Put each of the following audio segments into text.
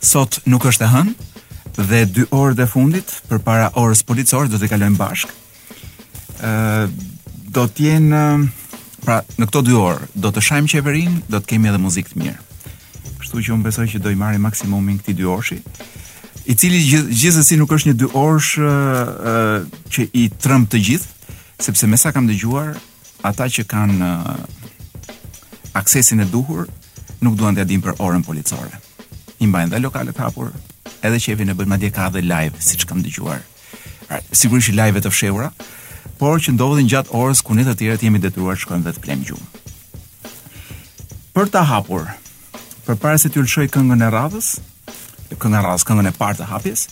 Sot nuk është e hënë dhe dy orët e fundit përpara orës policore do t'i kalojmë bashkë. ë do të jenë pra në këto dy orë do të shajmë qeverinë, do të kemi edhe muzikë të mirë. Kështu që unë besoj që do i marrim maksimumin këtij dy orëshi, i cili gjithsesi nuk është një dy orësh që i tremb të gjithë, sepse me sa kam dëgjuar, Ata që kanë aksesin e duhur nuk duan ta dinë për orën policore. I mbajnë dhe lokalet hapur, edhe qejfin e bëjnë madje ka dhe live, siç kam dëgjuar. Pra, sigurisht live të fshehura, por që ndodhin gjatë orës ku ne të tjerët jemi detyruar të shkojmë e të flemë gjumë. Për ta hapur, përpara se të lëshoj këngën e radhës, këngën e radhës, këngën e parë të hapjes,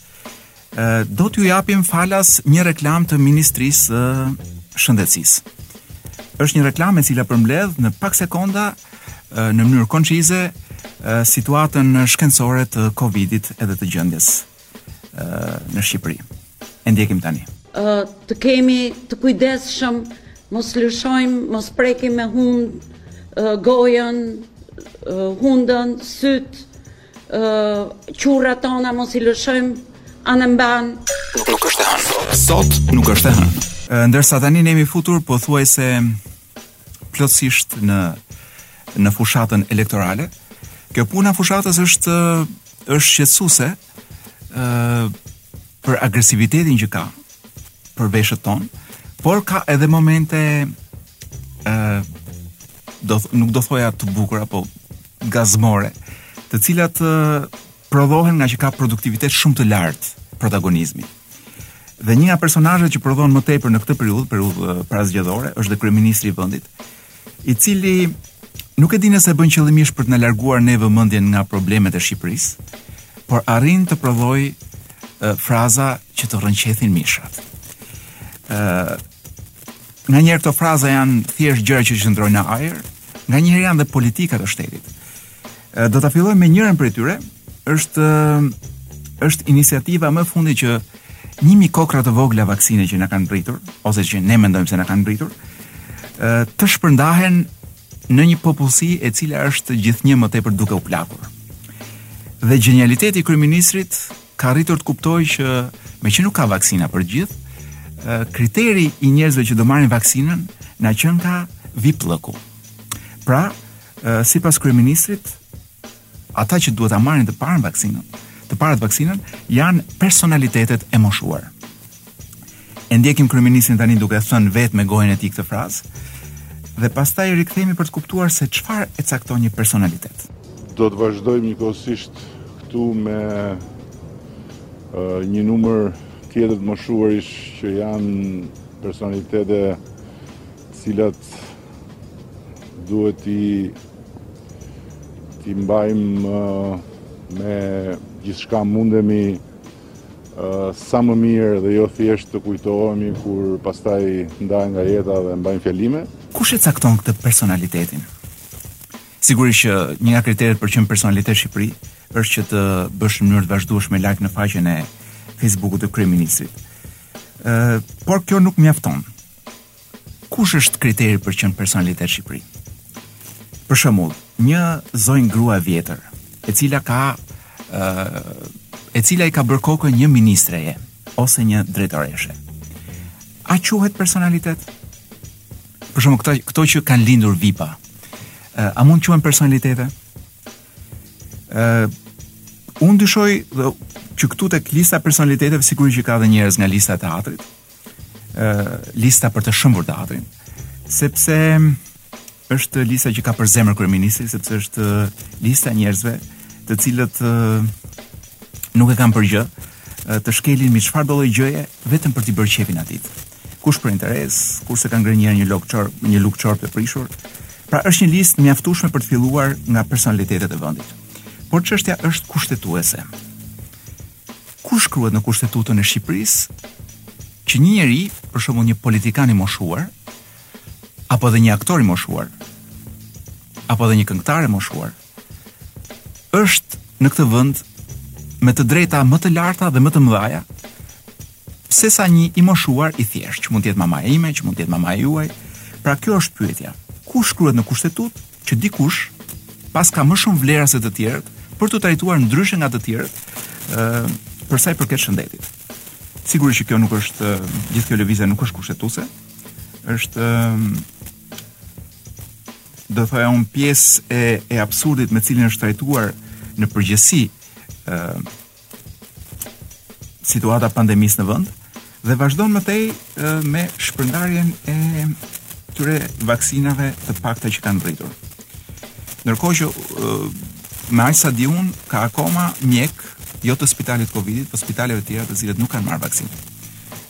Do t'ju japim falas një reklamë të Ministrisë së Shëndetësisë. Është një reklamë e cila përmbledh në pak sekonda në mënyrë koncize situatën shkencore të Covidit edhe të gjendjes në Shqipëri. E ndjekim tani. Të jemi të kujdesshëm, mos lëshojmë, mos prekim me hundë gojën, hundën, sytë, Ëh, qurrat tona mos i lëshojmë anembanë. Nuk nuk është e hënë. Sot nuk është e hënë. Ndërsa tani ne jemi futur pothuajse plotësisht në në fushatën elektorale. Kjo puna fushatës është është shqetësuese ë për agresivitetin që ka për veshët tanë, por ka edhe momente ë do nuk do thoja të bukura, po gazmore, të cilat prodhohen ngaqë ka produktivitet shumë të lartë protagonizmi. Dhe një nga personazhët që prodhon më tepër në këtë periudhë, periudhë parazgjedhore, është dhe kryeministri i vendit, i cili nuk e di nëse e bën qëllimisht për të na larguar ne vëmendjen nga problemet e Shqipërisë, por arrin të prodhojë fraza që të rrënqethin mishrat. Ëh, Nganjëherë këto fraza janë thjesht gjëra që qëndrojnë në ajër, nganjëherë janë dhe politika të shtetit. Do ta fillojmë me njërën prej tyre, është, është iniciativa më e fundit që një mijë kokrra të vogla vaksine që na kanë mbërritur, ose që ne mendojmë se na kanë mbërritur, të shpërndahen në një popullsi e cila është gjithnjë më tepër duke u plakur. Dhe gjenialiteti i kryeministrit ka arritur të kuptojë që meqë nuk ka vaksina për gjithë, kriteri i njerëzve që do marrin vaksinën na qenka VIP-llëku. Pra, sipas kryeministrit, ata që duhet ta marrin të parën vaksinën, të parët vaksinën janë personalitetet e moshuar. E ndjekim kryeministrin tani duke e thënë vetë me gojën e tij këtë frazë dhe pastaj rikthehemi për të kuptuar se çfarë e cakton një personalitet. Do të vazhdojmë njëkohësisht këtu me një numër tjetër të moshuarish që janë personalitete të cilat duhet t'i t'i mbajmë me gjithçka mundemi sa më mirë dhe jo thjesht të kujtohemi kur pastaj ndahen nga jeta dhe mbajnë fjalime. Kush e cakton këtë personalitetin? Sigurisht që një nga kriteret për të qenë personalitet në Shqipëri është që të bësh në mënyrë të vazhdueshme like në faqen e Facebook-ut të kryeministrit. Ë, por kjo nuk mjafton. Kush është kriteri për të qenë personalitet në Shqipëri? Për shembull, një zonjë grua e vjetër, e cila ka e cila i ka bërë kokën një ministreje ose një drejtoreshe. A quhet personalitet? Për shembull, këto këto që kanë lindur vipa, a mund të quhen personalitete? Ë Unë dyshoj që këtu tek lista e personaliteteve sigurisht që ka dhe njerëz nga lista e teatrit, uh, lista për të shembur teatrin, sepse është lista që ka për zemër kryeministri, sepse është uh, lista e njerëzve të cilët uh, nuk e kanë për gjë, uh, të shkelin mbi çfarëdo lloj gjëje vetëm për t'i bërë qejfin atij. Kush për interes, kush se ka ngrënë një lugë çor, një lugë çorbë të prishur. Pra është një listë e mjaftueshme për të filluar nga personalitetet e vendit. Por çështja është kushtetuese. Ku shkruhet në Kushtetutën e Shqipërisë që një njeri, për shembull një politikan i moshuar, apo edhe një aktor i moshuar, apo edhe një këngëtar i moshuar, është në këtë vend me të drejta më të larta dhe më të mëdha se sa një i moshuar i thjeshtë, që mund të jetë mamaja ime, që mund të jetë mamaja juaj. Pra kjo është pyetja. Ku shkruhet në Kushtetutë që dikush paska më shumë vlera se të tjerët për t'u trajtuar ndryshe nga të tjerët, ë për sa i përket shëndetit. Sigurisht që kjo nuk është gjithë kjo lëvizje nuk është kushtetuese. Është do thoja unë pjesë e e absurdit me të cilin është trajtuar në përgjithësi ë situata e pandemisë në vend dhe vazhdon më tej me shpërndarjen e këtyre vaksinave të pakta që kanë arritur. Ndërkohë që me aq sa di unë ka akoma mjekë jo të spitalit të Covidit, por të spitaleve të tjera të cilët nuk kanë marrë vaksinë.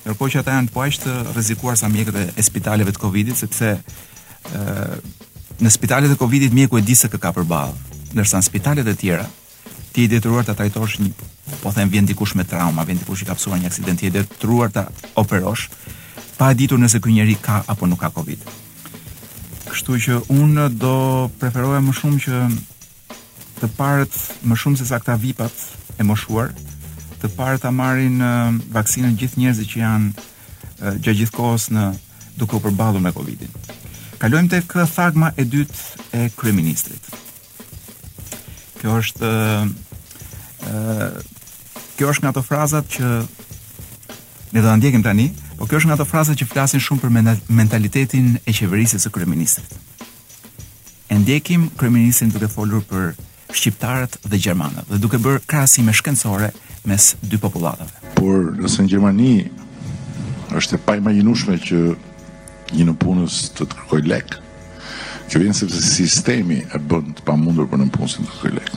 Ndërkohë që ata janë po aq të rrezikuar sa mjekët e spitaleve të Covidit sepse ë në spitalet e Covidit mjeku e di se kë ka përballë, ndërsa në spitalet e tjera Ti je i detyruar ta trajtosh një, po them vjen dikush me trauma, vjen dikush që ka pësuar një aksident, ti je detyruar ta operosh pa e ditur nëse ky njeri ka apo nuk ka Covid. Kështu që unë do preferoja më shumë që të parët më shumë se sa këta vipat e moshuar, të parët ta marrin vaksinën gjithë njerëzit që janë gjatë gjithë kohës duke u përballur me Covidin. Kalojmë tek thagma e dytë e kryeministrit. Kjo është ë kjo është nga ato frazat që ne do t'i ndjekim tani, por kjo është nga ato frazat që flasin shumë për mentalitetin e qeverisjes së kryeministrit. E ndjekim kryeministrin duke folur për shqiptarët dhe gjermanët dhe duke bërë krahasime shkencore mes dy popullatave. Por nëse në Gjermani është e paimagjinueshme që Një nëpunës të të kërkojë lek? Kjo vjen sepse sistemi e bën të pamundur për nëpunësin të kërkojë lek.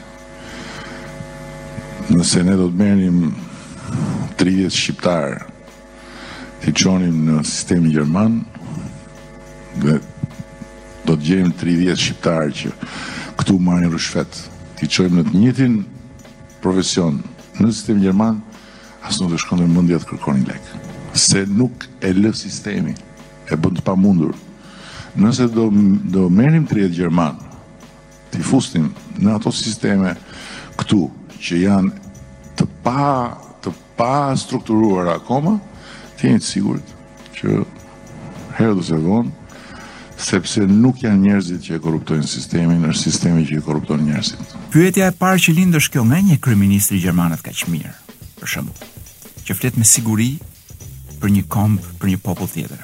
Nëse ne do të merrnim 30 shqiptarë t'i çonim në sistemin gjerman dhe do të gjenim 30 shqiptarë që këtu marrin ryshfet t'i çonim në të njëjtin profesion në sistemin gjerman As nuk do shkonte mendja të kërkonin lek. Se nuk e lë sistemi, e bën të pamundur. Nëse do, do merrnim tridhjetë gjermanë, t'i fusnim në ato sisteme këtu, që janë të pa, të pastrukturuara akoma, të jeni të sigurt që Herët ose vonë, sepse nuk janë njerëzit që e korruptojnë sistemin, është sistemi që i korrupton njerëzit. Pyetja e parë që lind është kjo, nga i njeh kryeministri gjermanët kaq mirë, për shembull, që flet me siguri për një komb, për një popull tjetër.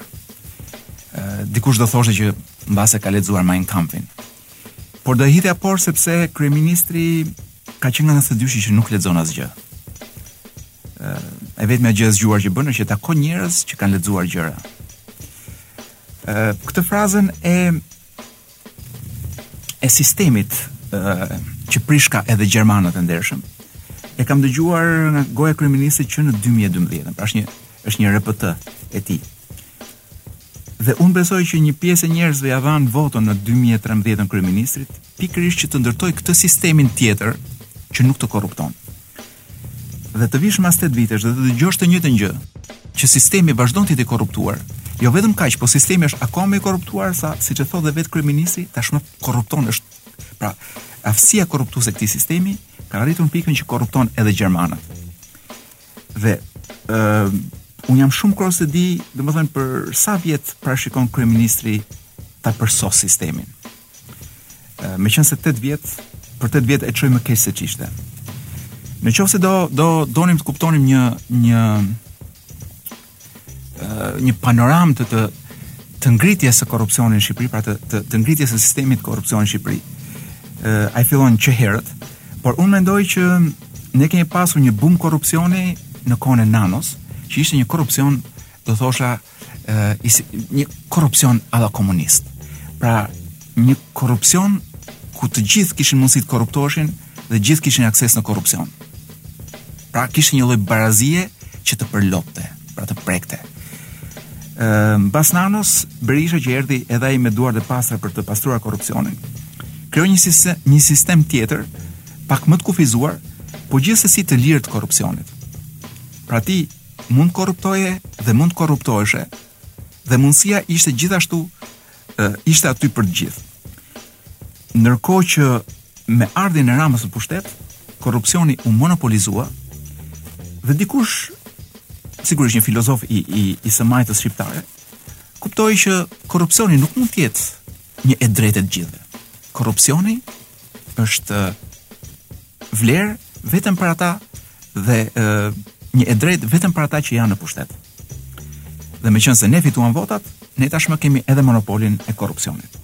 Ë dikush do thoshte që mbase ka lexuar Mein Kampfin. Por do e hidhja poshtë sepse kryeministri ka qenë nga nëntëdhjetë e dyshi që nuk lexon asgjë. e vetmja gjë e zgjuar që bën është që takon njerëz që kanë lexuar gjëra. Ë këtë frazën e e sistemit ë që prishka edhe gjermanët e ndershëm, e kam dëgjuar nga goja e kryeministrit që në 2012, pra është një është një refren e tij. Dhe unë besoj që një pjesë e njerëzve ia dhanë votën në 2013-ën kryeministrit pikërisht që të ndërtojë këtë sistemin tjetër që nuk të korrupton. dhe të vish mas 8 vitesh dhe të dëgjosh të njëjtën gjë, që sistemi vazhdon të jetë i korruptuar. Jo vetëm kaq, po sistemi është akoma më i korruptuar sa siç e thotë dhe vetë kryeministri, tashmë korrupton edhe. Pra, aftësia korruptuese e këtij sistemi ka arritur në pikën që korrupton edhe gjermanët. Dhe ë uh, un jam shumë kurioz të di, domethënë për sa vjet parashikon kryeministri ta përsosë sistemin. Meqenëse 8 vjet, për 8 vjet e çoi më keq se ç'ishte. Në qoftë se do do donim të kuptonim një një një panoramë të të të ngritjes së korrupsionit në Shqipëri, pra të të, të ngritjes së sistemit korrupsion në Shqipëri. ë ai fillon që herët, por unë mendoj që ne kemi pasur një bum korrupsioni në kohën e Nanos, që ishte një korrupsion, do thosha, një korrupsion ala komunist. Pra, një korrupsion ku të gjithë kishin mundësi të korruptoheshin dhe gjithë kishin akses në korrupsion. Pra, kishte një lloj barazie që të përllopte, pra të prekte. Ëm, uh, pas Nanos, Berisha që erdhi edhe ai me duart e pastra për të pastruar korrupsionin. Krijoi një sistem, një sistem tjetër, pak më të kufizuar, po gjithsesi të lirë të korrupsionit. Pra ti mund të korruptoje dhe mund të korruptoheshe dhe mundësia ishte gjithashtu e, ishte aty për të gjithë. Ndërkohë që me ardhjen e Ramës në pushtet, korrupsioni u monopolizua dhe dikush sigurisht një filozof i i i së majtës shqiptare kuptoi që korrupsioni nuk mund të jetë një e drejtë e të gjithëve. Korrupsioni është vlerë vetëm për ata dhe e, një e drejtë vetëm për ata që janë në pushtet. Dhe meqenëse ne fituam votat, ne tashmë kemi edhe monopolin e korrupsionit.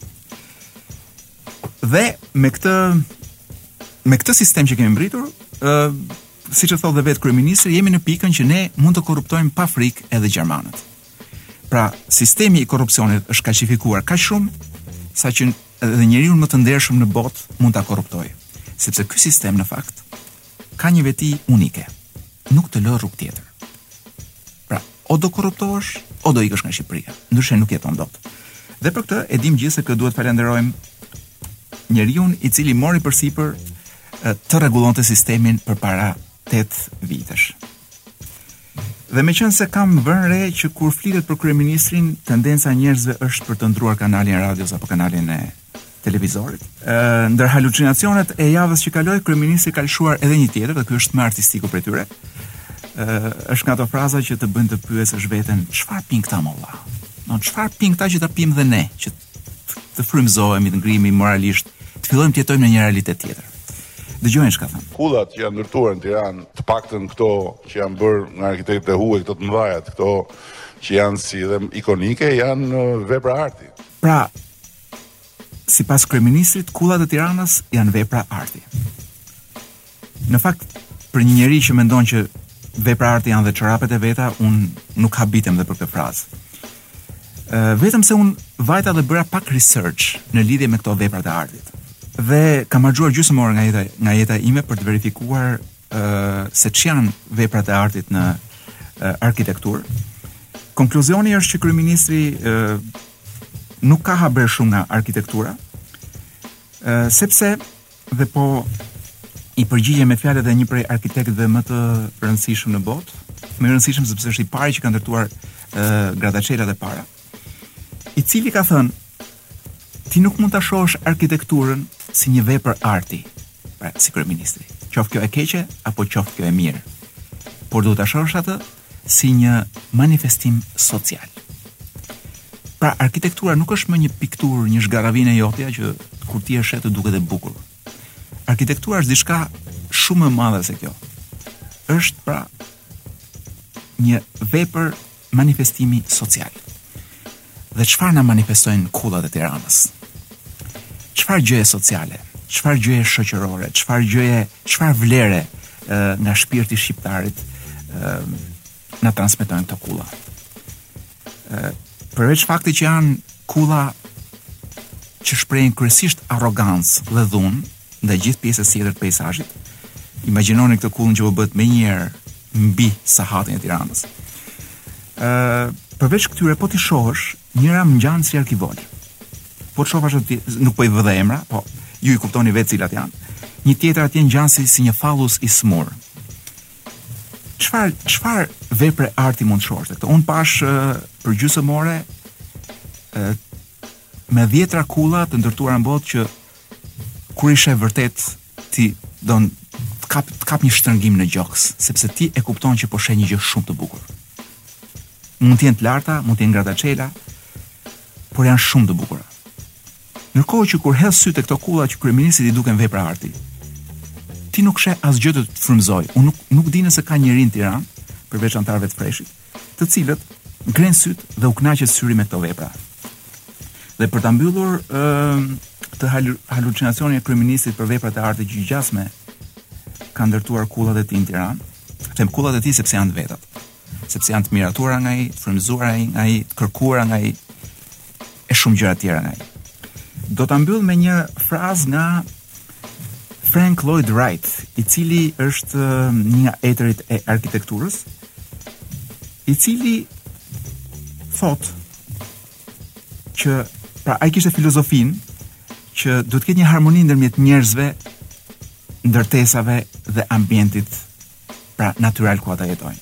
Dhe me këtë me këtë sistem që kemi mbritur, ë siç e thotë dhe vetë kryeministri, jemi në pikën që ne mund të korruptojmë pa frikë edhe gjermanët. Pra, sistemi i korrupsionit është kalcifikuar kaq shumë saqë edhe njeriun më të ndershëm në botë mund ta korruptojë, sepse ky sistem në fakt ka një veti unike. Nuk të lë rrugë tjetër. Pra, o do korruptohesh, o do ikësh nga Shqipëria. Ndryshe nuk jeton dot. Dhe për këtë e dimë gjithë se kë duhet të falënderojmë njeriun i cili mori përsipër të rregullonte sistemin përpara 8 vitesh. Dhe meqenëse kam vënë re që kur flitet për kryeministrin, tendenca e njerëzve është për të ndërruar kanalin e radios apo kanalin e televizorit. Ë ndër halucinacionet e javës që kaloi, kryeministri ka lëshuar edhe një tjetër, dhe ky është më artistiku prej tyre. Ë është nga ato fraza që të bëjnë të pyesësh veten, çfarë pin këta mo? Pra çfarë pin këta që ta pim dhe ne, që të frymëzohemi, të ngrihemi moralisht, të fillojmë të jetojmë në një realitet tjetër. Dëgjojeni ç'ka thënë. Kullat që janë ndërtuar në Tiranë, të paktën këto që janë bërë nga arkitektët e huaj, këto të mëdhaja, këto që janë si dhe ikonike, janë uh, vepra arti. Pra, sipas kryeministrit, kullat e Tiranës janë vepra arti. Në fakt, për një njeri që mendon që vepra arti janë dhe çorapet e veta, un nuk habitem dhe për këtë frazë. Ë vetëm se un vajta dhe bëra pak research në lidhje me këto vepra të artit. Dhe kam harxhuar gjysmë orë nga jeta nga jeta ime për të verifikuar ë se ç'janë veprat e artit në ë, arkitekturë. Konkluzioni është që kryeministri ë nuk ka haber shumë nga arkitektura. Ë sepse Dhe po i përgjigjem me fjalët e një prej arkitektëve më të rëndësishëm në botë, më i rëndësishëm sepse është i pari që ka ndërtuar uh, gradaçelat e para, i cili ka thënë ti nuk mund ta shohësh arkitekturën si një vepër arti, pra si kryeministri, qoftë kjo e keqe apo qoftë kjo e mirë. Por duhet ta shohësh atë si një manifestim social. Pra arkitektura nuk është më një pikturë, një zhgarravinë e jotja që kur ti e sheh të duket e bukur. Arkitektura është diçka shumë më e madhe se kjo. Është pra një vepër manifestimi social. Dhe çfarë na manifestojnë kullat e Tiranës? Çfarë gjëje sociale, çfarë gjëje shoqërore, çfarë gjëje, çfarë vlere nga shpirti i shqiptarit na transmetojnë këto kulla? Përveç fakti që janë kulla që shprehin kryesisht arrogancë dhe dhunë ndaj gjithë pjesës tjetër të peisazhit. Imagjinoni këtë kullën që po bëhet më njëherë mbi sahatin e Tiranës. Ë, përveç këtyre po t'i shohësh, njëra më ngjan si arkivol. Po të shohësh aty, nuk po i vë dhe emra, po ju i kuptoni vetë cilat janë. Një tjetër atje ngjan si si një fallus i smur. Çfar çfar vepre arti mund të shohësh këtu? Un pash uh, për gjysmë ore uh, me dhjetra kulla të ndërtuara në botë që kur i sheh vërtet ti do të kap të kap një shtrëngim në gjoks, sepse ti e kupton që po sheh një gjë shumë të bukur. Mund të jenë të larta, mund të jenë gradaçela, por janë shumë të bukura. Ndërkohë që kur hedh sy te këto kulla që kryeministrit i duken vepra arti, ti nuk sheh asgjë të të frymëzojë. Unë nuk nuk di nëse ka njeri në Tiranë, përveç antarëve të FRESH-it, të cilët ngrenë sytë dhe u knaqet syri me këto vepra. Dhe për ta mbyllur këtë halucinacionin e kryeministrit për veprat e artit që gjasme ka ndërtuar kullat e tij në Tiranë. Them kullat e tij sepse janë të vetat. Sepse janë të miratuara nga ai, të frymëzuara ai, nga ai, të kërkuara nga ai e shumë gjëra tjera nga ai. Do ta mbyll me një frazë nga Frank Lloyd Wright, i cili është një nga etërit e arkitekturës, i cili thotë që pra ai kishte filozofinë që duhet të ketë një harmoni ndërmjet njerëzve, ndërtesave dhe ambientit pra natyral ku ata jetojnë.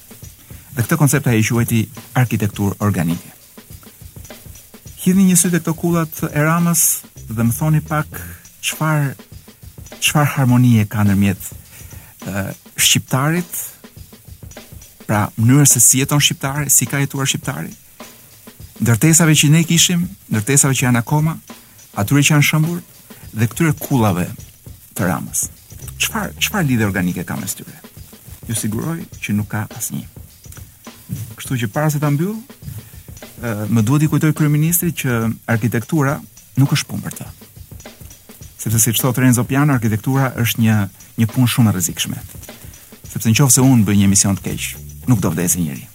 Dhe këtë koncept ai e quajti arkitekturë organike. Hidhni një sy te këto kullat e Ramës dhe më thoni pak çfarë çfarë harmonie ka ndërmjet uh, shqiptarit, pra mënyrës se si jeton shqiptari, si ka jetuar shqiptari, ndërtesave që ne kishim, ndërtesave që janë akoma, atyre që janë shembur dhe këtyre kullave të Ramës. Çfarë çfarë lidhje organike ka mes tyre? Ju siguroj që nuk ka asnjë. Kështu që para se ta mbyll, më duhet t'i kujtoj kryeministrit që arkitektura nuk është punë për të. Sepse siç thotë Renzo Piano, arkitektura është një një punë shumë e rrezikshme. Sepse nëse unë bëj një emision të keq, nuk do vdesë njeri.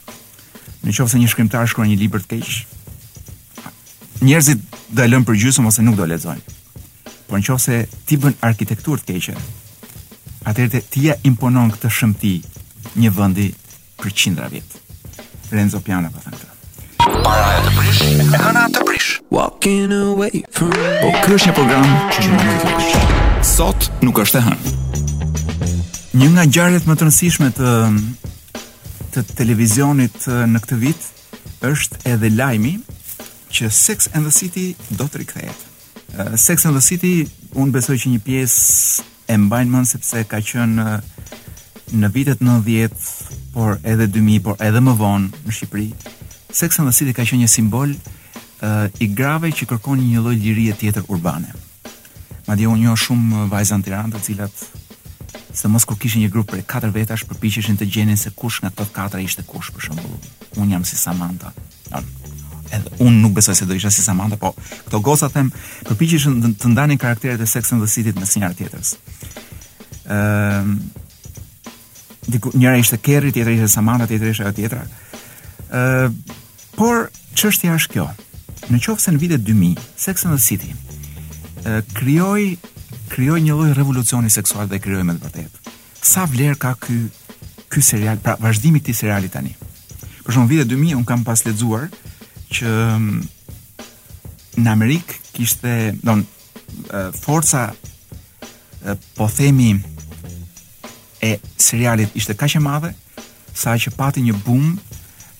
Nëse një shkrimtar shkruan një libër të keq, njerëzit do e lënë për gjysmë ose nuk do lexojnë. Por në qoftë se ti bën arkitekturë të keqe, atëherë ti ia imponon këtë shëmti një vendi Për qindra vjet. Renzo Piano ka thënë këtë. Para e të prish, e hëna të prish. Walking away from Po ky është një program që më duhet të prish. Sot nuk është e hënë. Një nga ngjarjet më të rëndësishme të të televizionit në këtë vit është edhe lajmi që Sex and the City do të rikthehet. Sex and the City, unë besoj që një pjesë e mbajnë mend sepse ka qenë në vitet 90, por edhe 2000, por edhe më vonë në Shqipëri. Sex and the City ka qenë një simbol uh, i grave që kërkonin një lloj lirie tjetër urbane. Madje unë njoh shumë vajza në Tiranë, të cilat sidomos kur kishin një grup prej katër vetash përpiqeshin të gjenin se kush nga këto katër ishte kush për shembull. Unë jam si Samantha. Edhe unë nuk besoj se do isha si Samantha, po këto goca them, përpiqeshin të ndanin karakteret e Sex and the City-t mes njëra-tjetrës. Ëm um, diku njëra ishte Carrie, tjetra ishte Samantha, tjetra ishte ajo tjetra. Ëm uh, por çështja është kjo. Në qoftë se në vitet 2000 Sex and the City uh, krijoi krijoi një lloj revolucioni seksual dhe krijoi me të vërtetë Sa vlerë ka ky ky serial, pra vazhdimi i këtij seriali tani? Për shembull në vitet 2000 unë kam pas lexuar që mm, në Amerikë kishte, don, forca po themi e serialit ishte kaq e madhe sa që pati një boom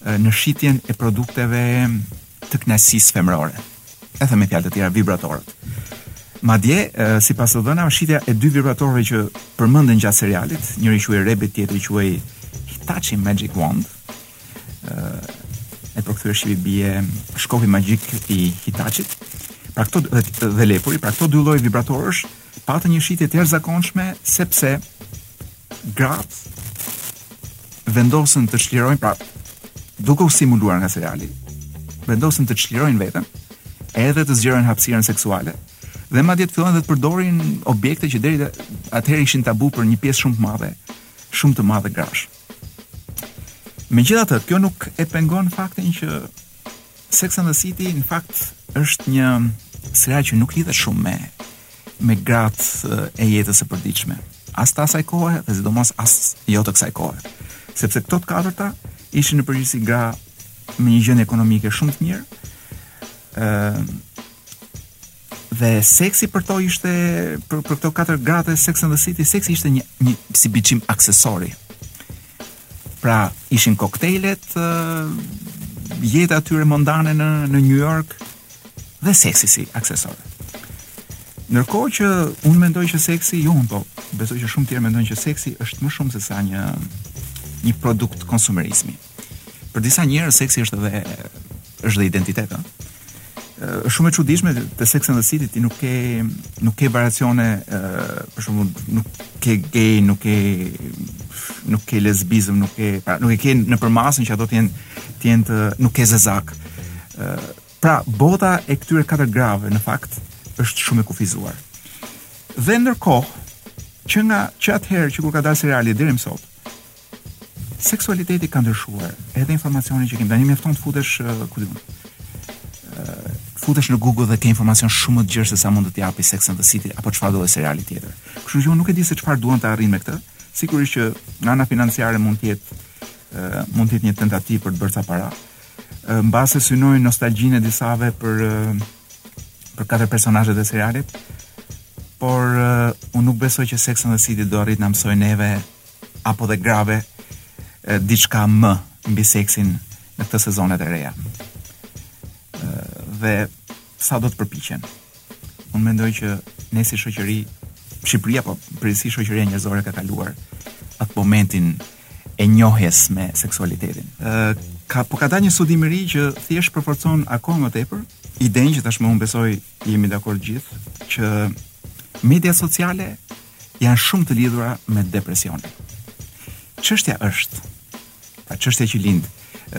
në shitjen e produkteve të kënaqësisë femërore. e them me fjalë të tjera vibratorët. Madje, sipas të dhënave, shitja e dy vibratorëve që përmenden gjatë serialit, njëri quhej Rabbit, tjetri quhej Hitachi Magic Wand. Ëh, e përkthyer shqip i bie shkopi magjik i Hitachit. Pra këto dhe, dhe lepuri, pra këto dy lloje vibratorësh patën një shitje të jashtëzakonshme sepse gratë vendosën të çlirojnë pra duke u simuluar nga seriali vendosën të çlirojnë veten edhe të zgjerojnë hapësirën seksuale dhe madje të fillojnë të përdorin objekte që deri atëherë ishin tabu për një pjesë shumë të madhe, shumë të madhe grash. Megjithatë, kjo nuk e pengon faktin që Sex and the City në fakt është një serial që nuk lidhet shumë me me gratë e jetës së përditshme. As të asaj kohe dhe sidomos as jo të kësaj kohe. Sepse këto të katërta ishin në përgjithësi gra me një gjendje ekonomike shumë të mirë. ë dhe seksi për to ishte për për këto katër gra te Sex and the City, seksi ishte një një si biçim aksesori. Pra, ishin koktejlet, jeta e tyre mondane në në New York dhe seksi si aksesor. Ndërkohë që unë mendoj që seksi, jo unë po, besoj që shumë tjerë mendojnë që seksi është më shumë se sa një një produkt konsumerizmi. Për disa njerëz seksi është edhe është dhe identitet, ëh. shumë e çuditshme te Sex and the City ti nuk ke nuk ke variacione për shembull nuk ke gay, nuk ke nuk ke lesbizëm, nuk ke pra nuk e ke në përmasën që ato të jenë të jenë të nuk ke zezak. Pra bota e këtyre katër grave në fakt është shumë e kufizuar. Dhe ndërkohë që nga që atëherë që kur ka dalë seriali deri më sot, Seksualiteti ka ndryshuar, edhe informacioni që kemi tani mjafton të futesh ku di unë. të futesh në Google dhe ke informacion shumë më të gjerë se sa mund të të japi Sex and the City apo çfarëdo seriali tjetër. Kështu që unë nuk e di se çfarë duan të arrijnë me këtë. Sigurisht që nga ana financiare mund të jetë mund të jetë një tentativë për të bërë ca para. Mbase synojnë nostalgjinë e disave për për katër personazhet e serialit, por uh, unë nuk besoj që Sex and the City do arrijë t'na mësojë neve apo dhe grave diçka më mbi seksin në këtë sezonet e reja. Dhe sado të përpiqen. Unë mendoj që ne si shoqëri Shqipëri apo përgjithësi shoqëria njerëzore ka kaluar atë momentin e njohjes me seksualitetin. Ë ka po ka dalë një studim i ri që thjesht përforcon akoma më tepër idenë që tashmë unë besoj jemi dakord gjithë që media sociale janë shumë të lidhura me depresionin. Çështja është, pra çështja që lind,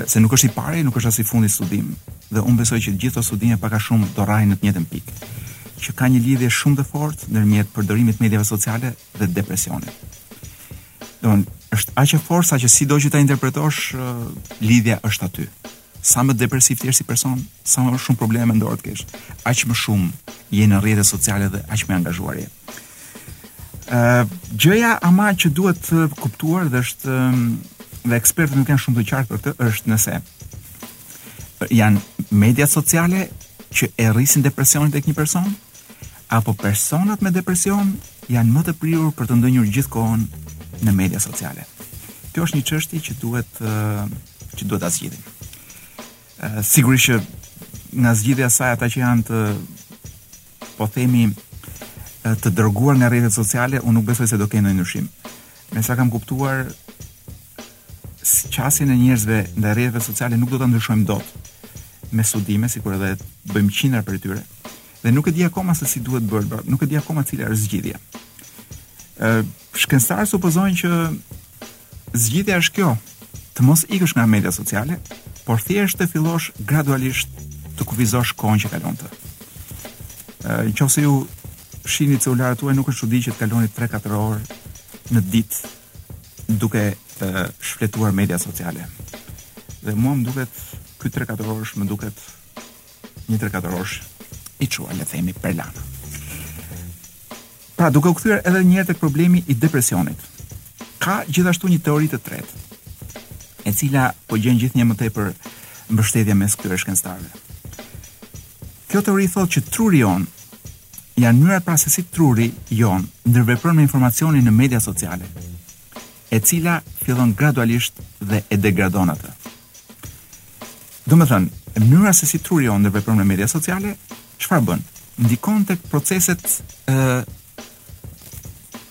se nuk është i pari, nuk është as i fundit studim, dhe unë besoj që të gjitha këto studime pak a shumë do rrahin në të njëjtën pikë, që ka një lidhje shumë të fortë ndërmjet përdorimit të mediave sociale dhe depresionit. Don, është aq e fortë sa që sido që ta interpretosh, lidhja është aty. Sa më depresiv të jesh si person, sa më shumë probleme mendore të kesh, aq më shumë je në rrjete sociale dhe aq më i angazhuar je. Ë uh, gjëja ama që duhet kuptuar dhe është dhe ekspertët nuk janë shumë të qartë për këtë është nëse janë mediat sociale që e rrisin depresionin tek një person apo personat me depresion janë më të prirur për të ndënjur gjithë kohën në media sociale. Kjo është një çështje që duhet uh, që duhet ta zgjidhim. Ë sigurisht që nga zgjidhja e saj ata që janë të po themi të droguar nga rrjetet sociale, unë nuk besoj se do kenë ndonjë ndryshim. Me sa kam kuptuar, qasjen e njerëzve ndaj rrjeteve sociale nuk do ta ndryshojmë dot me studime, sikur edhe të bëjmë qindra prej tyre. Dhe nuk e di akoma se si duhet bërë, nuk e di akoma cila është zgjidhja. Ë shkencëtarët supozojnë që Zgjidhja është kjo, të mos ikësh nga media sociale, por thjesht të fillosh gradualisht të kufizosh kohën që kalon aty. Në qoftë se ju shihni te celularët tuaj, nuk është çudi që të kaloni 3-4 orë në ditë duke uh, shfletuar media sociale. Dhe mua më duket, ky 3-4 orësh më duket një 3-4 orësh i çuar, le themi, për Lanë. Pra, duke u kthyer edhe një herë tek problemi i depresionit, ka gjithashtu një teori të tretë, e cila po gjen gjithnjë më tepër mbështetje mes këtyre shkencëtarëve. Kjo teori thotë që truri jonë janë mënyra pra se si truri jonë ndërvepron me informacionin në media sociale. e cila fillon gradualisht dhe e degradon atë. Domethënë, mënyra se si truri jonë ndërvepron me media sociale, çfarë bën? Ndikon tek proceset e,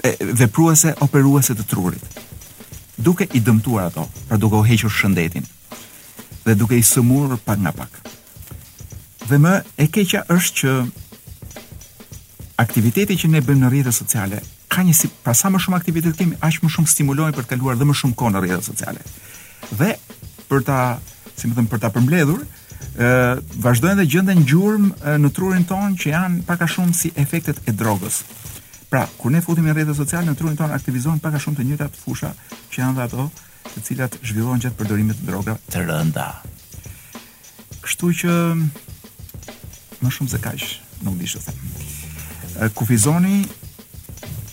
e vepruese, operuese të trurit, duke i dëmtuar ato, pra duke u hequr shëndetin, dhe duke i sëmurur pak nga pak. Dhe më e keqja është që aktiviteti që ne bëjmë në rrjetet sociale ka një si pra sa më shumë aktivitet kemi, aq më shumë stimulohemi për të kaluar dhe më shumë kohë në rrjetet sociale. Dhe për ta, si me thënë, për ta përmbledhur, ë vazhdojnë dhe gjenden gjurmë në trurin tonë që janë pak a shumë si efektet e drogës. Pra, kur ne futemi në rrjetet sociale në trurin tonë aktivizohen pak a shumë të njëjtat fusha që janë dhe ato të cilat zhvillohen gjatë përdorimit të drogave të rënda. Kështu që më shumë se kaq nuk di çfarë të them. Kufizoni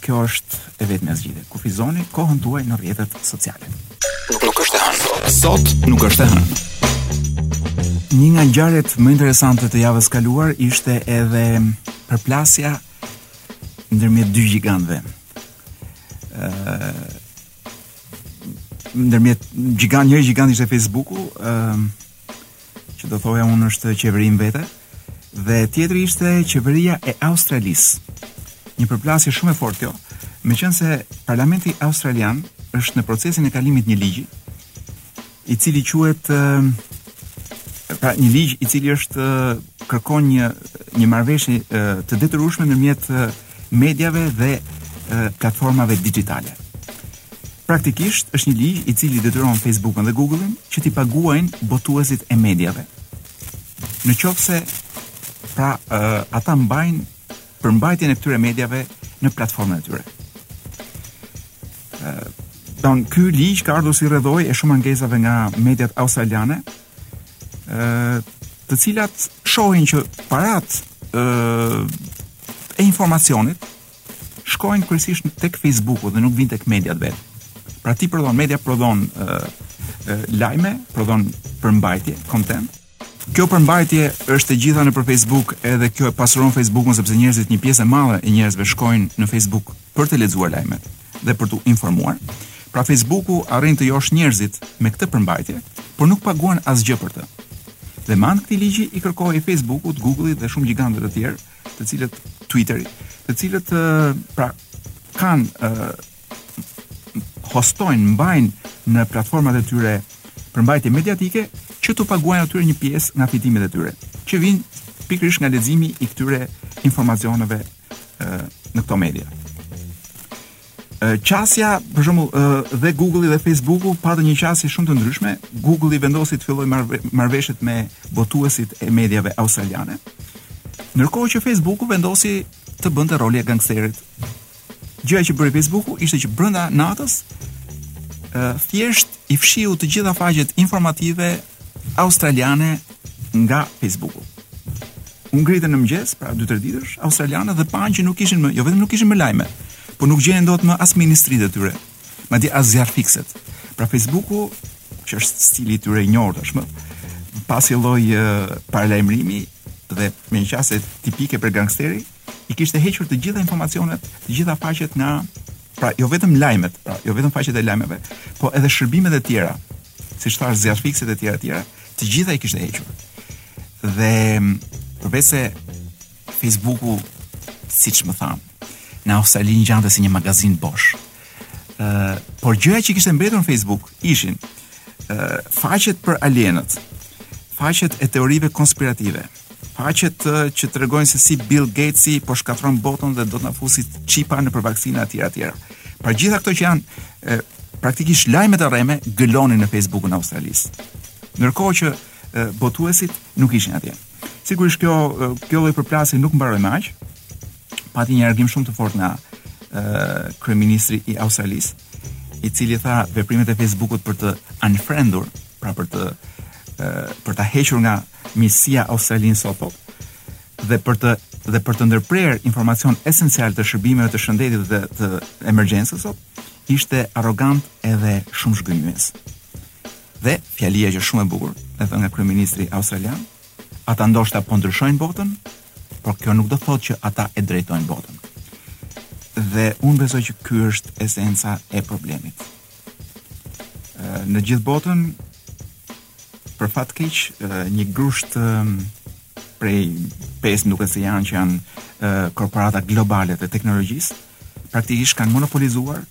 kjo është e vetmja zgjidhje. Kufizoni kohën tuaj në rrjetet sociale. Nuk nuk është e hënë. Sot nuk është e hënë. Një nga ngjarjet më interesante të javës së kaluar ishte edhe përplasja ndërmjet dy gjigantëve. Ëh, ndërmjet gjigant njëri gjigant ishte Facebooku, ë um, që do thoja unë është qeveri më vete dhe tjetri ishte qeveria e Australisë. Një përplasje shumë e fortë kjo, meqenëse parlamenti australian është në procesin e kalimit të një ligji i cili quhet pra një ligj i cili është kërkon një një marrëveshje të detyrueshme ndërmjet mediave dhe platformave digjitale. Praktikisht është një ligj i cili detyron Facebookun dhe Googlein që t'i paguajnë botuesit e mediave. Në qoftë se pra ata mbajnë për mbajtjen e këtyre mediave në platformën e tyre. Don ky ligj ka ardhur si rrëdhojë e shumë ankesave nga mediat australiane, ë të cilat shohin që paratë ë e informacionit shkojnë kryesisht tek Facebooku dhe nuk vijnë tek mediat vetë. Pra ti prodhon media prodhon ë lajme, prodhon përmbajtje, content, Kjo përmbajtje është e gjitha nëpër Facebook edhe kjo e pasuron Facebook-un sepse njerëzit një pjesë e madhe e njerëzve shkojnë në Facebook për të lexuar lajmet dhe për t'u informuar. Pra Facebook-u arrin të joshë njerëzit me këtë përmbajtje, por nuk paguan asgjë për të. Dhe me anë të këtij ligji i kërkohej Facebook-ut, Google-it dhe shumë gjigantëve të tjerë, të cilët Twitter-it, të cilët pra kanë hostojnë, mbajnë në platformat e tyre përmbajtje mediatike që t'u paguajnë atyre një pjesë nga fitimet e tyre, që vijnë pikërisht nga leximi i këtyre informacioneve në këto media. Qasja, për shembull, dhe Google-i dhe Facebook-u patën një qasje shumë të ndryshme. Google-i vendosi të fillojë marrëveshjet me botuesit e mediave australiane. Ndërkohë që Facebook-u vendosi të bënte rolin e gangsterit gjëja që bëri Facebooku ishte që brenda natës thjesht i fshiu të gjitha faqet informative australiane nga Facebooku. U ngritën në mëngjes, para 2-3 ditësh, australianët dhe panë që nuk kishin më, jo vetëm nuk kishin më lajme, por nuk gjenin dot më as ministritë e tyre, madje as zjarrfikëset. Pra Facebooku, që është stili i tyre i njohur tashmë, pa asnjë lloj paralajmërimi dhe me një qasje tipike prej gangsteri, i kishte hequr të gjitha informacionet, të gjitha faqet nga pra jo vetëm lajmet, pra jo vetëm faqet e lajmeve, po edhe shërbimet e tjera, siç thashë zjarrfikëset e tjera e tjera, të gjitha i kishte hequr. Dhe përveç se Facebooku siç më thanë, në Australi ngjante si një magazinë bosh. Ë, por gjëja që kishte mbetur në Facebook ishin ë faqet për alienët, faqet e teorive konspirative, faqet që tregojnë se si Bill Gatesi po shkatërron botën dhe do të na fusi çipa nëpër vaksina etj etj. Pra gjitha këto që janë e, praktikisht lajme të rreme gëlonin në Facebookun e Australisë. Ndërkohë që e, botuesit nuk ishin atje. Sigurisht kjo kjo lloj përplasje nuk mbaroi me aq. Pati një reagim shumë të fortë nga ë kryeministri i Australisë, i cili tha veprimet e Facebookut për të unfriendur, pra për të ë për ta hequr nga miqësia Australinë sot dhe për të dhe për të ndërprerë informacion esencial të shërbimeve të shëndetit dhe të emergjencës sot, ishte arrogant edhe shumë zhgënjyes. Dhe fjalia që është shumë e bukur, e thënë nga kryeministri australian, ata ndoshta po ndryshojnë botën, por kjo nuk do thotë që ata e drejtojnë botën. Dhe unë besoj që ky është esenca e problemit. Në gjithë botën për fat keq një grusht prej pesë duket se janë që janë korporata globale të teknologjisë praktikisht kanë monopolizuar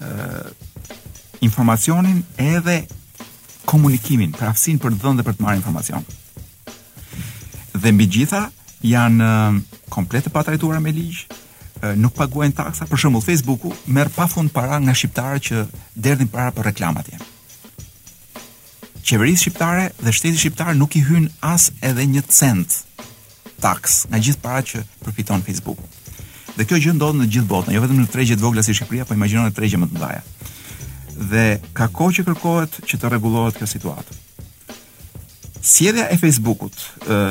ë informacionin edhe komunikimin, pra aftësinë për të dhënë dhe për të marrë informacion. Dhe mbi të gjitha janë komplet të patrajtuara me ligj, nuk paguajnë taksa, për shembull Facebooku merr pafund para nga shqiptarët që derdhin para për reklama atje. Qeverisë shqiptare dhe shtetit shqiptar nuk i hyn as edhe një cent taksë nga gjithë paratë që përfiton Facebook. Dhe kjo gjë ndodh në gjithë botën, jo vetëm në tregje të vogla si Shqipëria, po imagjinoni tregje më të mëdha. Dhe ka kohë që kërkohet që të rregullohet kjo situatë. Sjellja e Facebookut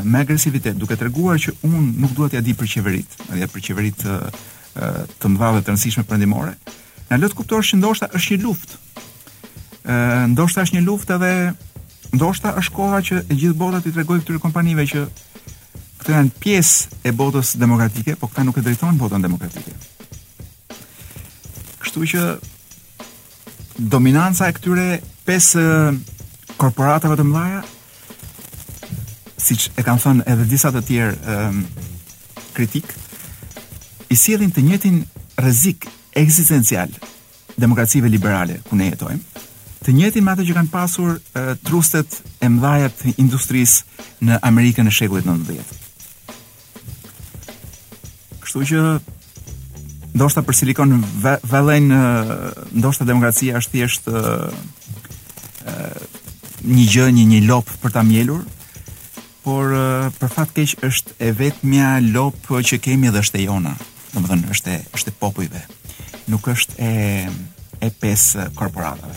me agresivitet duke treguar që unë nuk dua t'ia di për qeveritë, edhe për qeveritë të, të mëdha dhe të rëndësishme perëndimore, na le të kuptosh që ndoshta është një luftë Ë, ndoshta është një luftë edhe ndoshta është koha që e gjithë bota t'i tregojë këtyre kompanive që këto janë pjesë e botës demokratike, por këta nuk e drejtojnë botën demokratike. Kështu që dominanca e këtyre pesë korporatave të mëdha siç e kanë thënë edhe disa të tjerë ëm kritikë i sjellin të njëjtin rrezik ekzistencial demokracive liberale ku ne jetojmë, të njëjtin me atë që kanë pasur e, trustet e mëdha të industrisë në Amerikën e shekullit 19. Kështu që ndoshta për Silicon Valley ndoshta demokracia është thjesht një gjë, një një lopë për ta mjelur, por për fat keq është e vetmja lopë që kemi dhe është e jona. Domethënë është e është e popujve. Nuk është e e pesë korporatave.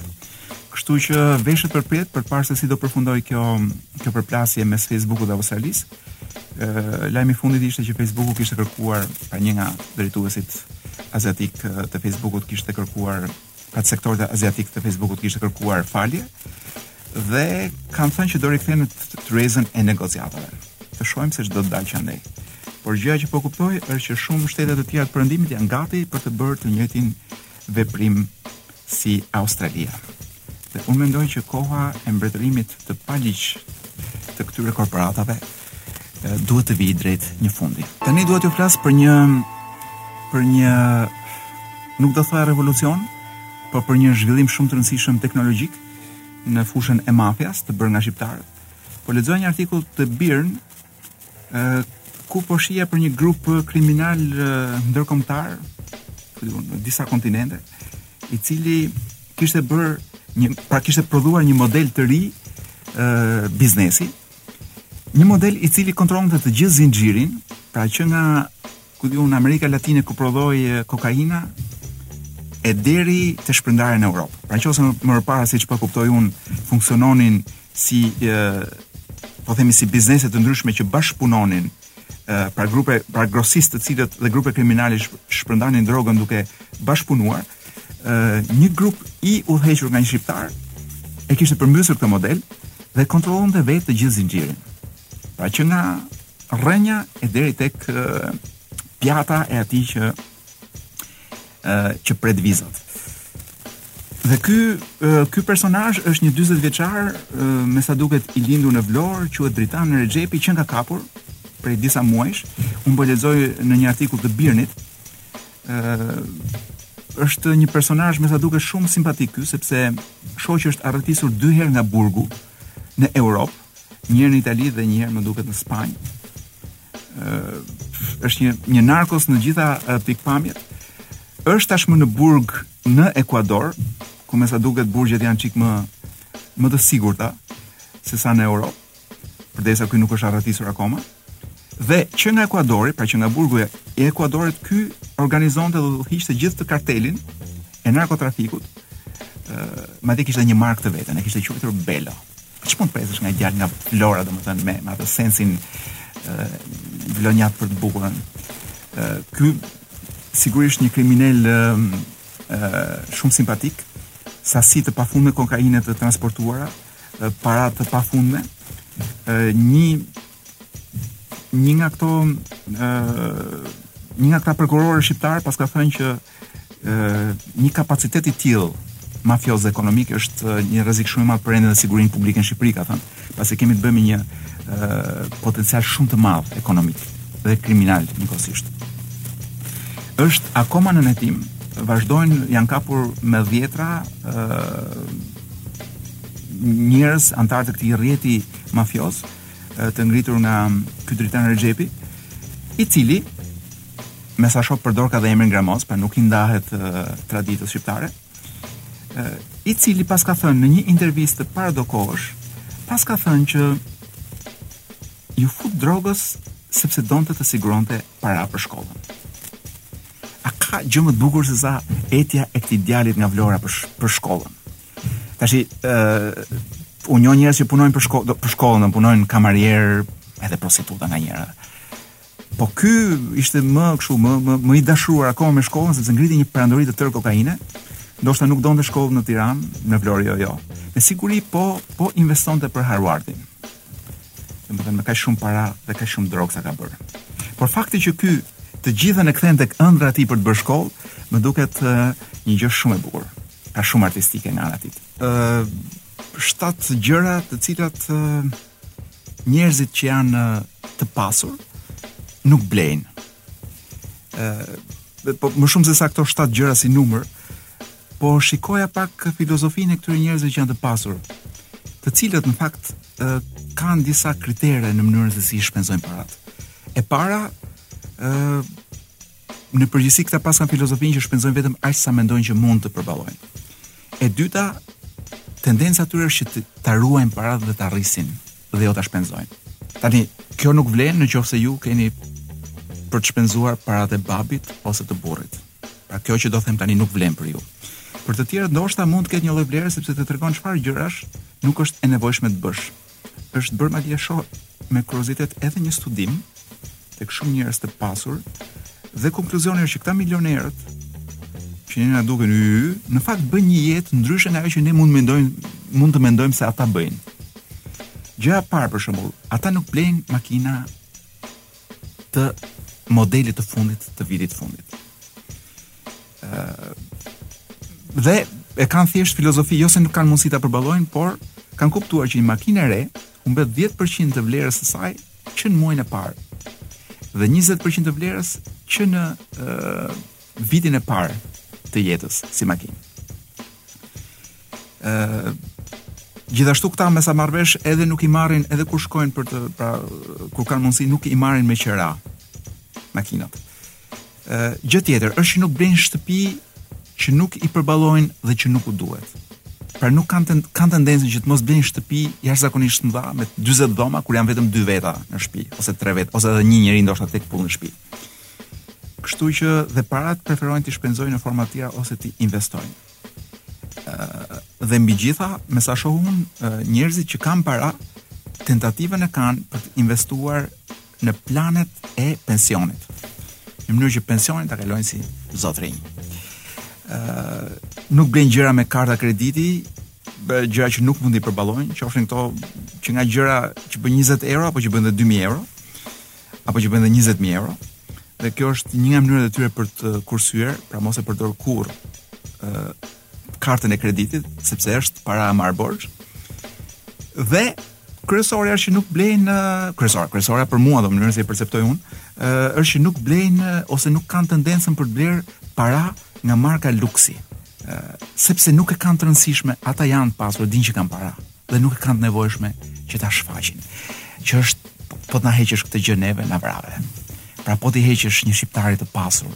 Kështu që veshët përpjetë për të parë se si do përfundoj kjo kjo përplasje mes Facebookut dhe Australisë. Ë lajmi i fundit ishte që Facebooku kishte kërkuar pra një nga drejtuesit aziatik të Facebookut kishte kërkuar pra sektorit aziatik të Facebookut kishte kërkuar falje. Dhe kanë thënë që do rikthehen në tryezën e negociatave. Të shohim se ç'do të dalë që andej. Por gjëja që po kuptoj është që shumë shtete të tjera të Perëndimit janë gati për të bërë të njëjtin veprim si Australia. Dhe unë mendoj që koha e mbretërimit të paligj të këtyre korporatave duhet të vijë drejt një fundi. Tani duhet t'ju flas për një për një nuk do thoja revolucion, por për një zhvillim shumë të rëndësishëm teknologjik, në fushën e mafias të bërë nga shqiptarët. Po lexoja një artikull të BIRN ë ku po shihja për një grup kriminal ndërkombëtar në disa kontinente, i cili kishte bërë një pra kishte prodhuar një model të ri ë biznesi, një model i cili kontrollonte të gjithë zinxhirin, pra që nga ku di unë në Amerikën Latine ku prodhohej kokaina e deri te shpërndarja në Europë. Pra nëse më përpara siç po kuptoj unë funksiononin si e, po themi si biznese të ndryshme që bashkëpunonin pra grupe pra grosistë të cilët dhe grupe kriminale që shpërndanin drogën duke bashkëpunuar, një grup i udhëhequr nga një shqiptar e kishte përmbysur këtë model dhe kontrollonte vetë të gjithë zinxhirin. Pra që nga rrënja e deri tek pjata e atij që që pret vizat. Dhe ky ky personazh është një 40 vjeçar, me sa duket i lindur në Vlorë, quhet Dritan Rexhepi, qënka kapur prej disa muajsh, unë po lexoja një artikull të BIRN-it, Ëh, është një personazh me sa duket shumë simpatik ky sepse shoh që është arratisur dy herë nga burgu në Europë, një herë në Itali dhe një herë më duket në Spanjë. Ëh, është një një narkos në gjitha pikëpamjet. Është tashmë në burg në Ekuador, ku me sa duket burgjet janë çik më më të sigurta se sa në Europë. përderisa ky nuk është arratisur akoma. Dhe që nga Ekuadori, pra që nga burgu i Ekuadorit, ky organizonte dhe udhëhiqte gjithë atë kartelin e narkotrafikut. Ë, madje kishte një markë të vetën, e kishte quajtur Belo. Ç'mund të presësh nga një djalë nga Vlora, domethënë me me atë sensin ë vlonjat për të bukurën. Ë, ky sigurisht një kriminel ë shumë simpatik, sasi të pafundme kokaine të transportuara, para të pafundme, një një nga këto një nga këta prokurorë shqiptarë paska thënë që një kapacitet i tillë mafioz dhe ekonomik është një rrezik shumë i madh për rendin dhe sigurinë publike në Shqipëri, ka thënë, pasi kemi të bëjmë me një potencial shumë të madh ekonomik dhe kriminal njëkohësisht. Është akoma nën hetim, vazhdojnë janë kapur me dhjetra njerëz anëtarë të këtij rrjeti mafioz të ngritur nga ky Dritan Rexhepi, i cili me sa shoh përdor ka dhe emrin Gramoz, pra nuk i ndahet uh, traditës shqiptare. Uh, I cili paska thënë në një intervistë para do kohësh, paska thënë që iu fut drogës sepse donte të siguronte para për shkollën. A ka gjë më të bukur se sa etja e këtij djalit nga Vlora për sh për shkollën? Tashi ë uh, unë njoh njerëz që punojnë për shkollë, për shkollën, punojnë kamarierë edhe prostituta nganjëherë. Po ky ishte më kështu më më më i dashuruar akoma me shkollën sepse ngriti një perandori të tërë kokaine. Ndoshta nuk donte shkollën në Tiranë, në Vlorë jo, jo. Me siguri po po investonte për Harvardin. Domethënë me kaq shumë para dhe kaq shumë drogë sa ka bërë. Por fakti që ky të gjithën e kthen tek ëndrra e tij për të bërë shkollë, më duket një gjë shumë e bukur. Kaq shumë artistike nga ana e tij. Ë shtatë gjëra të cilat njerëzit që janë të pasur nuk blejnë. Ë po më shumë se sa këto shtatë gjëra si numër, Po shikoja pak filozofinë e këtyre njerëzve që janë të pasur, të cilët në fakt kanë disa kritere në mënyrën se si i shpenzojnë paratë. E para, ë në përgjithësi këta paskan filozofinë që shpenzojnë vetëm aq sa mendojnë që mund të përballojnë. E dyta, tendenca e tyre është që ta ruajnë paratë dhe ta rrisin dhe jo ta shpenzojnë. Tani, kjo nuk vlen në qoftë se ju keni për të shpenzuar paratë e babit ose të burrit. Pra kjo që do them tani nuk vlen për ju. Për të tjerët ndoshta mund të ketë një lloj vlere sepse të tregon çfarë gjërash nuk është e nevojshme të bësh. Është bërë madje shoh me kuriozitet edhe një studim tek shumë njerëz të pasur dhe konkluzioni është që këta milionerët që ne na duken y, në fakt bëjnë një jetë ndryshe nga ajo që ne mund të mendojmë, mund të mendojmë se ata bëjnë. Gjëja e parë për shembull, ata nuk blejnë makina të modelit të fundit të vitit të fundit. Dhe e kanë thjesht filozofi, jo se nuk kanë mundësi ta përballojnë, por kanë kuptuar që një makinë e re humbet 10% të vlerës së saj që në muajin e parë dhe 20% të vlerës që në uh, vitin e parë të jetës si makinë. Gjithashtu këta me sa marr vesh edhe nuk i marrin edhe kur shkojnë për të pra kur kanë mundësi nuk i marrin me qera makinat. Ë gjë tjetër është që nuk blejnë shtëpi që nuk i përballojnë dhe që nuk u duhen. Pra nuk kanë ten, kanë tendencën që të mos blejnë shtëpi jashtëzakonisht të mëdha me 40 dhoma kur janë vetëm dy veta në shtëpi ose tre vetë ose edhe një njeri ndoshta tek punë në shtëpi. Kështu që dhe parat preferojnë t'i shpenzojnë në forma të tjera ose t'i investojnë. dhe mbi gjitha, me sa shoh unë, njerëzit që kanë para tentativën e kanë për të investuar në planet e pensionit. Në mënyrë që pensionin ta kalojnë si zotërinj. ë nuk blejnë gjëra me karta krediti, gjëra që nuk mund t'i përballojnë, qofshin këto që nga gjëra që bëjnë 20 euro apo që bëjnë dhe 2000 euro, apo që bëjnë dhe 20000 euro. Dhe kjo është një nga mënyrat e tyre për të kursyer, pra mos e përdor kurrë ë kartën e kreditit, sepse është para e marrë borxh. Dhe kryesorja është që nuk blejnë në kryesor, kryesorja për mua nga mënyra si e perceptoj unë, ë është që nuk blejnë ose nuk kanë tendencën për të blerë para nga marka luksi. ë sepse nuk e kanë të rëndësishme, ata janë të pasur, dinë që kanë para. dhe nuk e kanë të nevojshme që ta shfaqin. Që është po të na heqësh këtë gjë neve na vrave. Pra po t'i heqësh një shqiptari të pasur,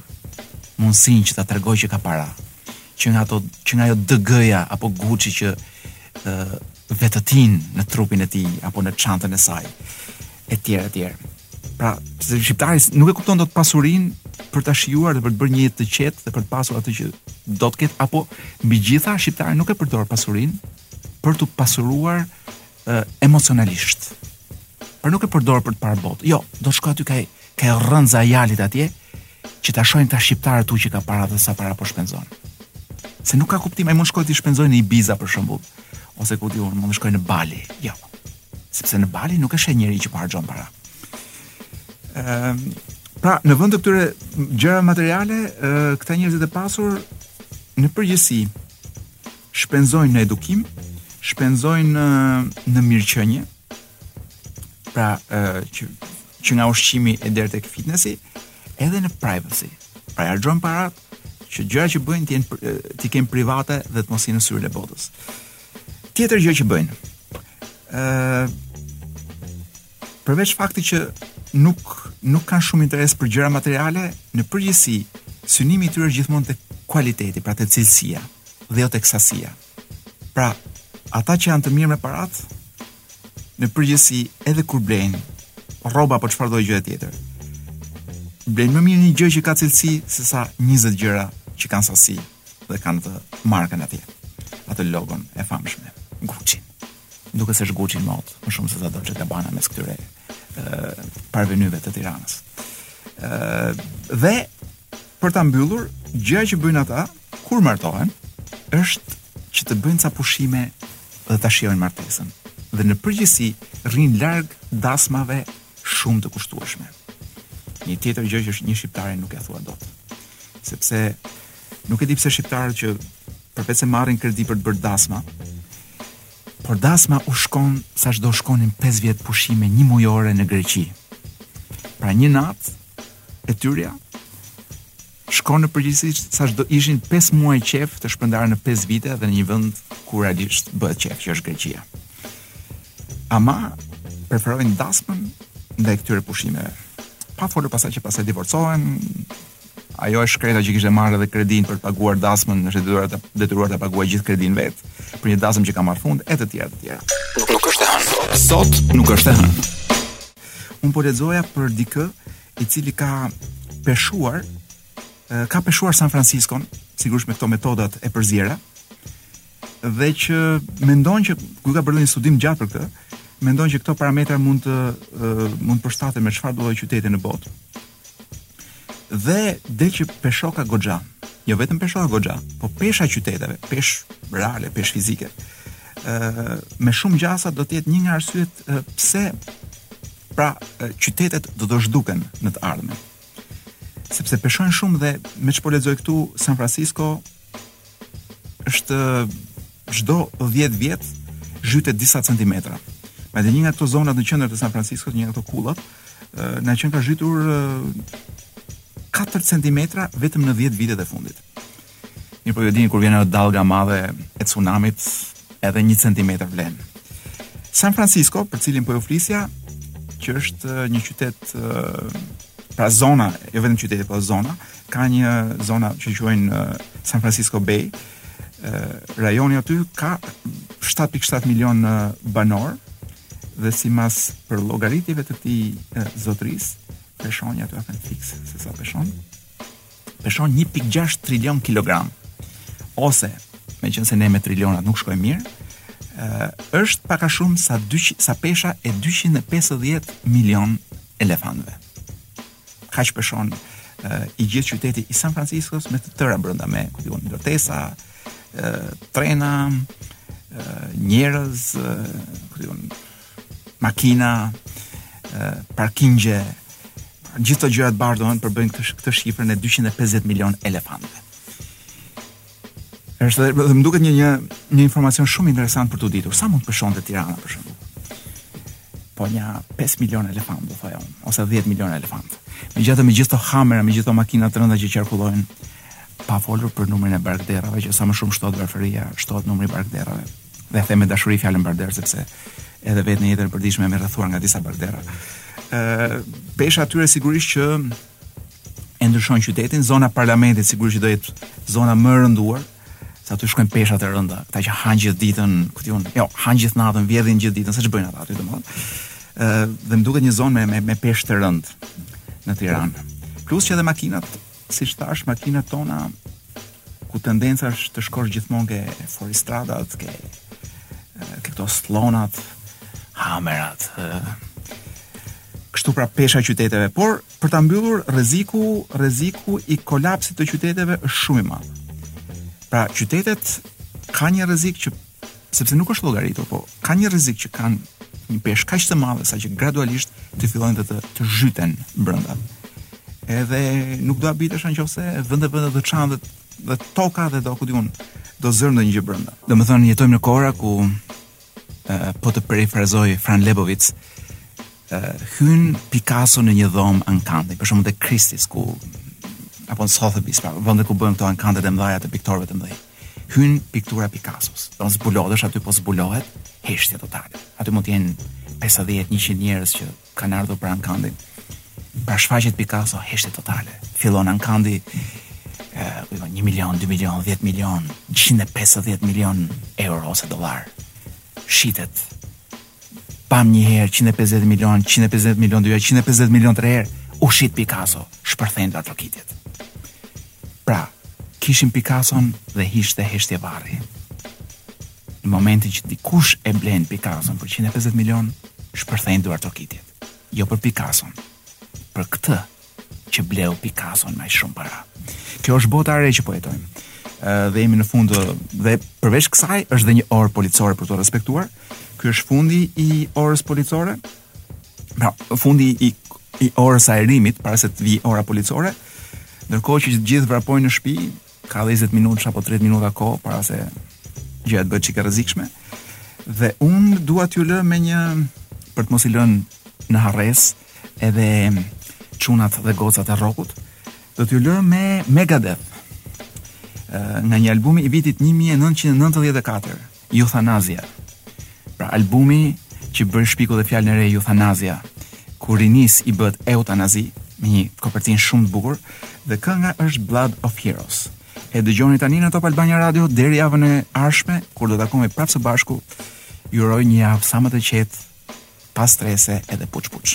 mundësinë që ta tregojë që ka para, që nga ato që nga ajo DG-ja apo Gucci që ë vetëtin në trupin e tij apo në çantën e saj etj etj. Pra, se shqiptari nuk e kupton dot pasurinë për ta shijuar dhe për të bërë një jetë të qetë dhe për të pasur atë që do të ketë apo mbi gjitha shqiptari nuk e përdor pasurinë për të pasuruar e, emocionalisht. Por nuk e përdor për të parë botë. Jo, do të shkoj aty ka ka rrëza e Jalit atje që ta shohin ata shqiptarët u që ka para dhe sa para po shpenzon. Se nuk ka kuptim, ai mund shkojë të shpenzojë në Ibiza për shembull, ose ku di unë, mund të shkojë në Bali. Jo. Sepse në Bali nuk e sheh njeri që po harxhon para. Ëm ehm, Pra, në vend të këtyre gjërave materiale, këta njerëzit e pasur në përgjithësi shpenzojnë në edukim, shpenzojnë në mirëqenie, pra që që nga ushqimi e deri tek fitnesi, edhe në privacy. Pra harxhojnë para që gjërat që bëjnë t'i kenë private dhe të mos jenë në syrin e botës. Tjetër gjë që bëjnë. ë Përveç faktit që nuk nuk kanë shumë interes për gjëra materiale, në përgjithësi synimi i tyre është gjithmonë tek kualiteti, pra tek cilësia dhe jo tek sasia. Pra, ata që janë të mirë me parat, në përgjithësi edhe kur blejnë rroba apo çfarëdo gjë tjetër. Blejnë më mirë një gjë që ka cilësi se sa 20 gjëra që kanë sasi dhe kanë atë markën atje. Atë logon e famshme Gucci. Më duket se është Gucci në modë, më shumë se sa Dolce Gabbana mes këtyre parvenyve të Tiranës. Ë dhe për ta mbyllur, gjëja që bëjnë ata kur martohen është që të bëjnë ca pushime dhe ta shijojnë martesën. Dhe në përgjithësi rrinë larg dasmave shumë të kushtueshme. Një tjetër gjë që një shqiptari nuk ia thua dot. Sepse Nuk e di pse shqiptarët që përveçse marrin kredi për të bërë dasma, por dasma u shkon sa ç'do shkonin 5 vjet pushime njëmujore në Greqi. Pra një natë e tyrja shkon në përgjithësi sa ç'do ishin 5 muaj qef të shpërndarë në 5 vite dhe në një vend ku realisht bëhet qef që është Greqia. Ama preferojnë dasmën ndaj këtyre pushimeve. Pa folur pasaj që pasaj divorcohen, Ajo e shkreta që kishte marrë edhe kredinë për të paguar dasmën, është e detyruar ta detyruar ta paguajë gjithë kredinë vetë, për një dasmë që ka marrë fund e të tjera të tjera. Nuk, nuk është e hënë. Sot nuk është e hënë. Unë po lexoja për dikë i cili ka peshuar ka peshuar San Franciscon, sigurisht me këto metodat e përziera, dhe që mendon që ky ka bërë një studim gjatë për këtë, mendon që këto parametra mund të mund të përshtaten me çfarëdo qyteti në botë. Dhe del që peshoka goxha, jo vetëm peshoka goxha, po pesha e qyteteve, peshë reale, peshë fizike, ë me shumë gjasa do të jetë një nga arsyet pse pra qytetet do të zhduken në të ardhmen. Sepse peshojnë shumë dhe me ç'po lexoj këtu San Francisco është çdo 10 vjet zhytet disa centimetra. Madje një nga këto zonat në qendër të San Francisco, një nga këto kullat, na qenka zhytur 4 cm vetëm në 10 vitet e fundit. Epo ju e dini kur vjen ajo dallga e madhe e tsunamit, edhe 1 cm vlen. San Francisco, për cilin po ju flisja, që është një qytet pra zona, jo vetëm qyteti, po zona, Ka një zonë që e quajnë San Francisco Bay. Rajoni aty ka 7.7 milion banorë dhe simbas përllogaritjeve të këtij zotërisë, peshon aty e kanë fiks, se sa peshon, peshon 1.6 trilion kilogram, ose, meqenëse ne me trilionat nuk shkojmë mirë, është pak a shumë sa, dyqi, sa pesha e 250 milion elefantëve. kaq peshon i gjithë qyteti i San Franciscos me të tëra brenda me ku di unë ndërtesa, trena, njerëz, ku di unë makina, parkingje, gjithë këto gjërat barkdera përbëjnë këtë këtë shifrën e 250 milion elefantëve. Është dhe më duket një një një informacion shumë interesant për të ditur. Sa mund të peshonte Tirana për shembull? Po një 5 milionë elefantë, do thoja unë, ose 10 milionë elefantë. Me gjithë me gjithë ato hamera, me gjithë ato makina të rënda që qarkullojnë, pa folur për numrin e barkderrave, që sa më shumë shtohet varfëria, shtohet numri i barkderrave. Dhe e them me dashuri fjalën barkderr sepse edhe vetë në jetën e përditshme jam i rrethuar nga disa barkderra. Ë, pesha e atyre sigurisht që e ndryshon qytetin, zona e parlamentit sigurisht që do jetë zona më e rënduar, se aty shkojnë peshat e rënda, këta që hanë gjithë ditën, ku di unë, jo, hanë gjithë natën, vjedhin gjithë ditën, se ç'bëjnë ata aty domethënë. ë dhe më duket një zonë me me, me peshë të rëndë në Tiranë. Plus që edhe makinat, siç thashë, makinat tona ku tendenca është të shkosh gjithmonë ke fuoristradat, ke ke këto sllonat, hamerat, ë kështu pra pesha e qyteteve, por për ta mbyllur rreziku, rreziku i kolapsit të qyteteve është shumë i madh. Pra qytetet kanë një rrezik që sepse nuk është llogaritur, po kanë një rrezik që kanë një peshë kaq të madhe saqë gradualisht të fillojnë të të, të zhyten brenda. Edhe nuk do habitesh qoftë se vende-vende të çahet dhe, dhe toka dhe do ku di unë do zërë ndonjë gjë brenda. Domethënë jetojmë në kohëra ku uh, po të perifrazoj Fran Lebowitz, uh, hyn Picasso në një dhomë ankandi, për shembull te Christie's, ku apo në Sotheby's, pra, vënde ku bëhen këto ankandet e mëdhaja të piktorëve të mëdhenj. Hyn piktura e Picasso-s, do zbulohet, është aty po zbulohet, heshtje totale. Aty mund të jenë 50-100 njerëz që Kanë ardhur për ankandin. Pra shfaqet Picasso, heshtje totale. Fillon ankandi, uh, 1 milion, 2 milion, 10 milion, 150 milion euro ose dolar. Shitet. Pam një herë 150 milion, 150 milion dy herë, 150 milion tre herë, u shit Picasso, shpërthejnë duartrokitjet. Pra, kishim Picasson dhe ishte heshtje varri. Në momentin që dikush e blen Picasson për 150 milion, shpërthejnë duartrokitjet. Jo për Picasson, për këtë që bleu Picasson me shumë para. Kjo është bota e re që po jetojmë. Dhe jemi në fund dhe përveç kësaj është dhe një orë policore për të respektuar. Ky është fundi i orës policore. Pra, fundi i i orës së ajrimit para se të vijë ora policore. Ndërkohë që të gjithë vrapojnë në shtëpi, ka dhe njëzet minuta apo tridhjetë minuta kohë para se gjëja të bëhet çik e rrezikshme. Dhe unë dua t'ju lë me një për të mos i lënë në harresë edhe çunat dhe gocat e rokut, do t'ju lë me Megadeth. Nga një album i vitit 1994. Youthanasia. Pra albumi që bëri, shpiku dhe fjalën e re Youthanasia, ku rinisë i bëhet eutanazi, me një kopertinë shumë të bukur, dhe kënga është Blood of Heroes. E dëgjoni tani në Top Albania Radio deri javën e ardhshme, kur do të takohemi prapë së bashku, ju uroj një javë sa më të qetë, pa strese edhe puç puç.